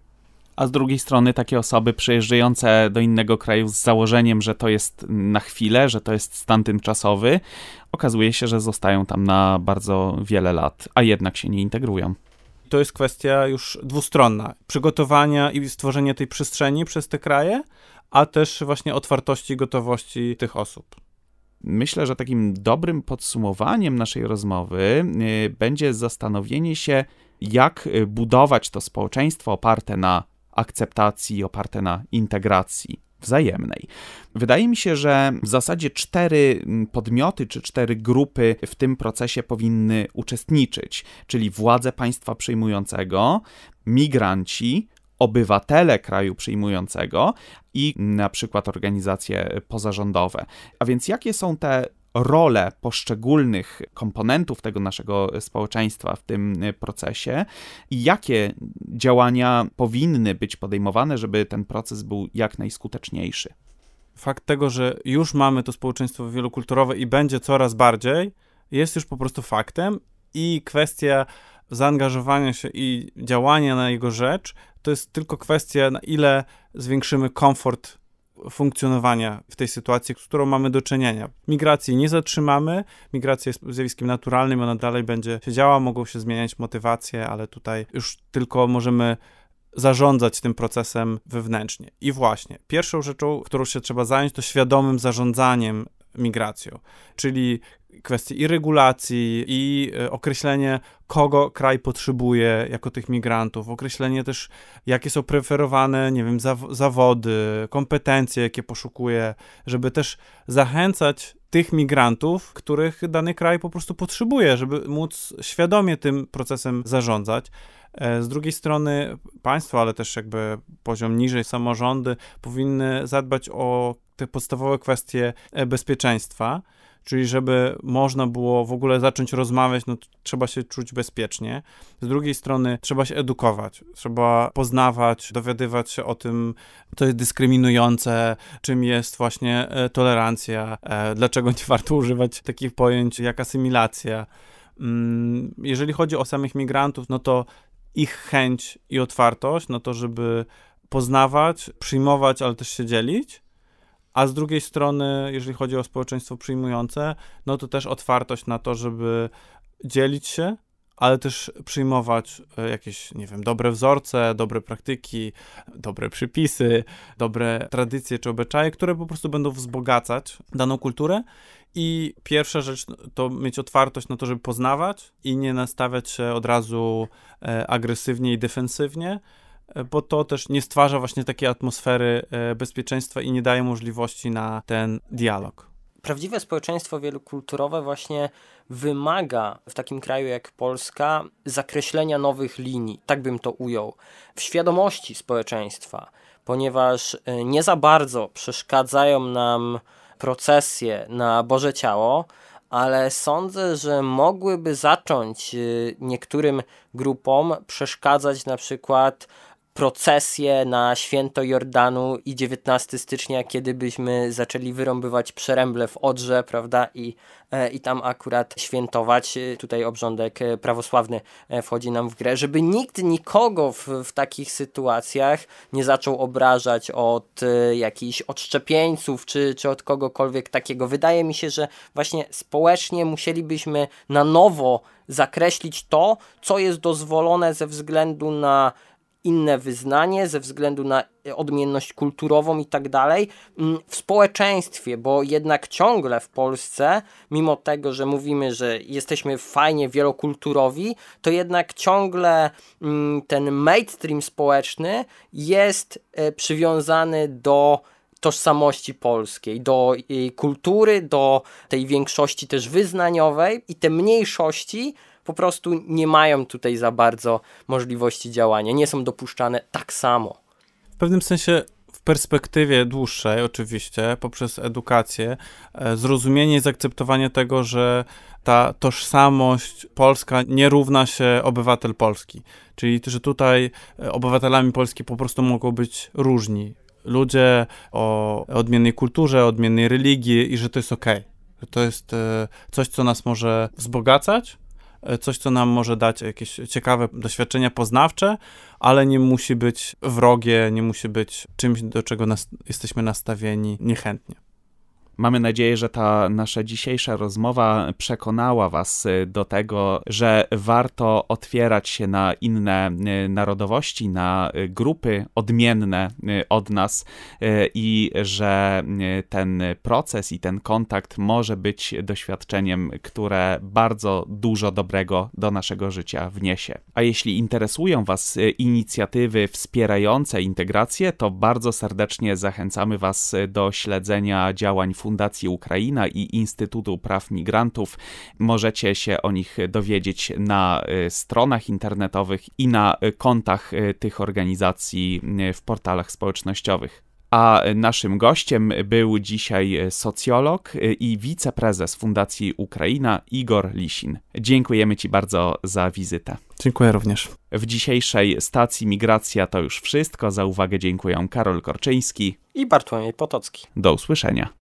a z drugiej strony takie osoby przyjeżdżające do innego kraju z założeniem, że to jest na chwilę, że to jest stan tymczasowy, okazuje się, że zostają tam na bardzo wiele lat, a jednak się nie integrują. To jest kwestia już dwustronna. Przygotowania i stworzenia tej przestrzeni przez te kraje, a też właśnie otwartości i gotowości tych osób. Myślę, że takim dobrym podsumowaniem naszej rozmowy y, będzie zastanowienie się, jak y, budować to społeczeństwo oparte na akceptacji oparte na integracji wzajemnej. Wydaje mi się, że w zasadzie cztery mm, podmioty czy cztery grupy w tym procesie powinny uczestniczyć, czyli władze państwa przyjmującego, migranci, obywatele kraju przyjmującego i na przykład organizacje pozarządowe. A więc jakie są te rolę poszczególnych komponentów tego naszego społeczeństwa w tym procesie i jakie działania powinny być podejmowane, żeby ten proces był jak najskuteczniejszy. Fakt tego, że już mamy to społeczeństwo wielokulturowe i będzie coraz bardziej, jest już po prostu faktem i kwestia zaangażowania się i działania na jego rzecz to jest tylko kwestia, na ile zwiększymy komfort funkcjonowania w tej sytuacji, z którą mamy do czynienia. Migracji nie zatrzymamy, migracja jest zjawiskiem naturalnym, ona dalej będzie się działa, mogą się zmieniać motywacje, ale tutaj już tylko możemy zarządzać tym procesem wewnętrznie. I właśnie, pierwszą rzeczą, którą się trzeba zająć, to świadomym zarządzaniem migracją, czyli kwestie i regulacji, i e, określenie, kogo kraj potrzebuje jako tych migrantów, określenie też, jakie są preferowane, nie wiem, zawody, kompetencje, jakie poszukuje, żeby też zachęcać tych migrantów, których dany kraj po prostu potrzebuje, żeby móc świadomie tym procesem zarządzać. E, z drugiej strony państwo, ale też jakby poziom niżej samorządy powinny zadbać o te podstawowe kwestie e, bezpieczeństwa, czyli żeby można było w ogóle zacząć rozmawiać, no trzeba się czuć bezpiecznie. Z drugiej strony trzeba się edukować, trzeba poznawać, dowiadywać się o tym, co jest dyskryminujące, czym jest właśnie e, tolerancja, e, dlaczego nie (laughs) warto używać takich pojęć jak asymilacja. Mm, jeżeli chodzi o samych migrantów, no to ich chęć i otwartość na to, żeby poznawać, przyjmować, ale też się dzielić a z drugiej strony, jeżeli chodzi o społeczeństwo przyjmujące, no to też otwartość na to, żeby dzielić się, ale też przyjmować e, jakieś, nie wiem, dobre wzorce, dobre praktyki, dobre przypisy, dobre tradycje czy obyczaje, które po prostu będą wzbogacać daną kulturę. I pierwsza rzecz to mieć otwartość na to, żeby poznawać i nie nastawiać się od razu e, agresywnie i defensywnie, bo to też nie stwarza właśnie takiej atmosfery e, bezpieczeństwa i nie daje możliwości na ten dialog. Prawdziwe społeczeństwo wielokulturowe właśnie wymaga w takim kraju jak Polska zakreślenia nowych linii, tak bym to ujął, w świadomości społeczeństwa, ponieważ nie za bardzo przeszkadzają nam procesje na Boże Ciało, ale sądzę, że mogłyby zacząć niektórym grupom przeszkadzać na przykład procesje na święto Jordanu i 19 stycznia, kiedy byśmy zaczęli wyrąbywać przeręble w Odrze, prawda, i, e, i tam akurat świętować. Tutaj obrządek e, prawosławny e, wchodzi nam w grę, żeby nikt nikogo w, w takich sytuacjach nie zaczął obrażać od jakichś odszczepieńców, czy, czy od kogokolwiek takiego. Wydaje mi się, że właśnie społecznie musielibyśmy na nowo zakreślić to, co jest dozwolone ze względu na inne wyznanie, ze względu na odmienność kulturową i tak dalej, mm, w społeczeństwie, bo jednak ciągle w Polsce, mimo tego, że mówimy, że jesteśmy fajnie wielokulturowi, to jednak ciągle mm, ten mainstream społeczny jest e, przywiązany do tożsamości polskiej, do jej kultury, do tej większości też wyznaniowej i te mniejszości po prostu nie mają tutaj za bardzo możliwości działania, nie są dopuszczane tak samo. W pewnym sensie w perspektywie dłuższej, oczywiście, poprzez edukację, e, zrozumienie i zaakceptowanie tego, że ta tożsamość polska nie równa się obywatel polski. Czyli, że tutaj e, obywatelami Polski po prostu mogą być różni. Ludzie o odmiennej kulturze, odmiennej religii i że to jest ok. Że to jest e, coś, co nas może wzbogacać, coś, co nam może dać jakieś ciekawe doświadczenia poznawcze, ale nie musi być wrogie, nie musi być czymś, do czego nas, jesteśmy nastawieni niechętnie. Mamy nadzieję, że ta nasza dzisiejsza rozmowa przekonała Was y, do tego, że warto otwierać się na inne y, narodowości, na y, grupy odmienne od nas i że ten proces i ten kontakt może być doświadczeniem, które bardzo dużo dobrego do naszego życia wniesie. A jeśli interesują Was inicjatywy wspierające integrację, to bardzo serdecznie zachęcamy Was do śledzenia działań Fundacji Ukraina i Instytutu Praw Migrantów. Możecie się o nich dowiedzieć na y, stronach internetowych i na y, kontach y, tych organizacji w portalach społecznościowych. A naszym gościem był dzisiaj socjolog i wiceprezes Fundacji Ukraina Igor Lisin. Dziękujemy Ci bardzo za wizytę. Dziękuję również. W dzisiejszej stacji Migracja to już wszystko. Za uwagę dziękuję Karol Korczyński i Bartłomiej Potocki. Do usłyszenia.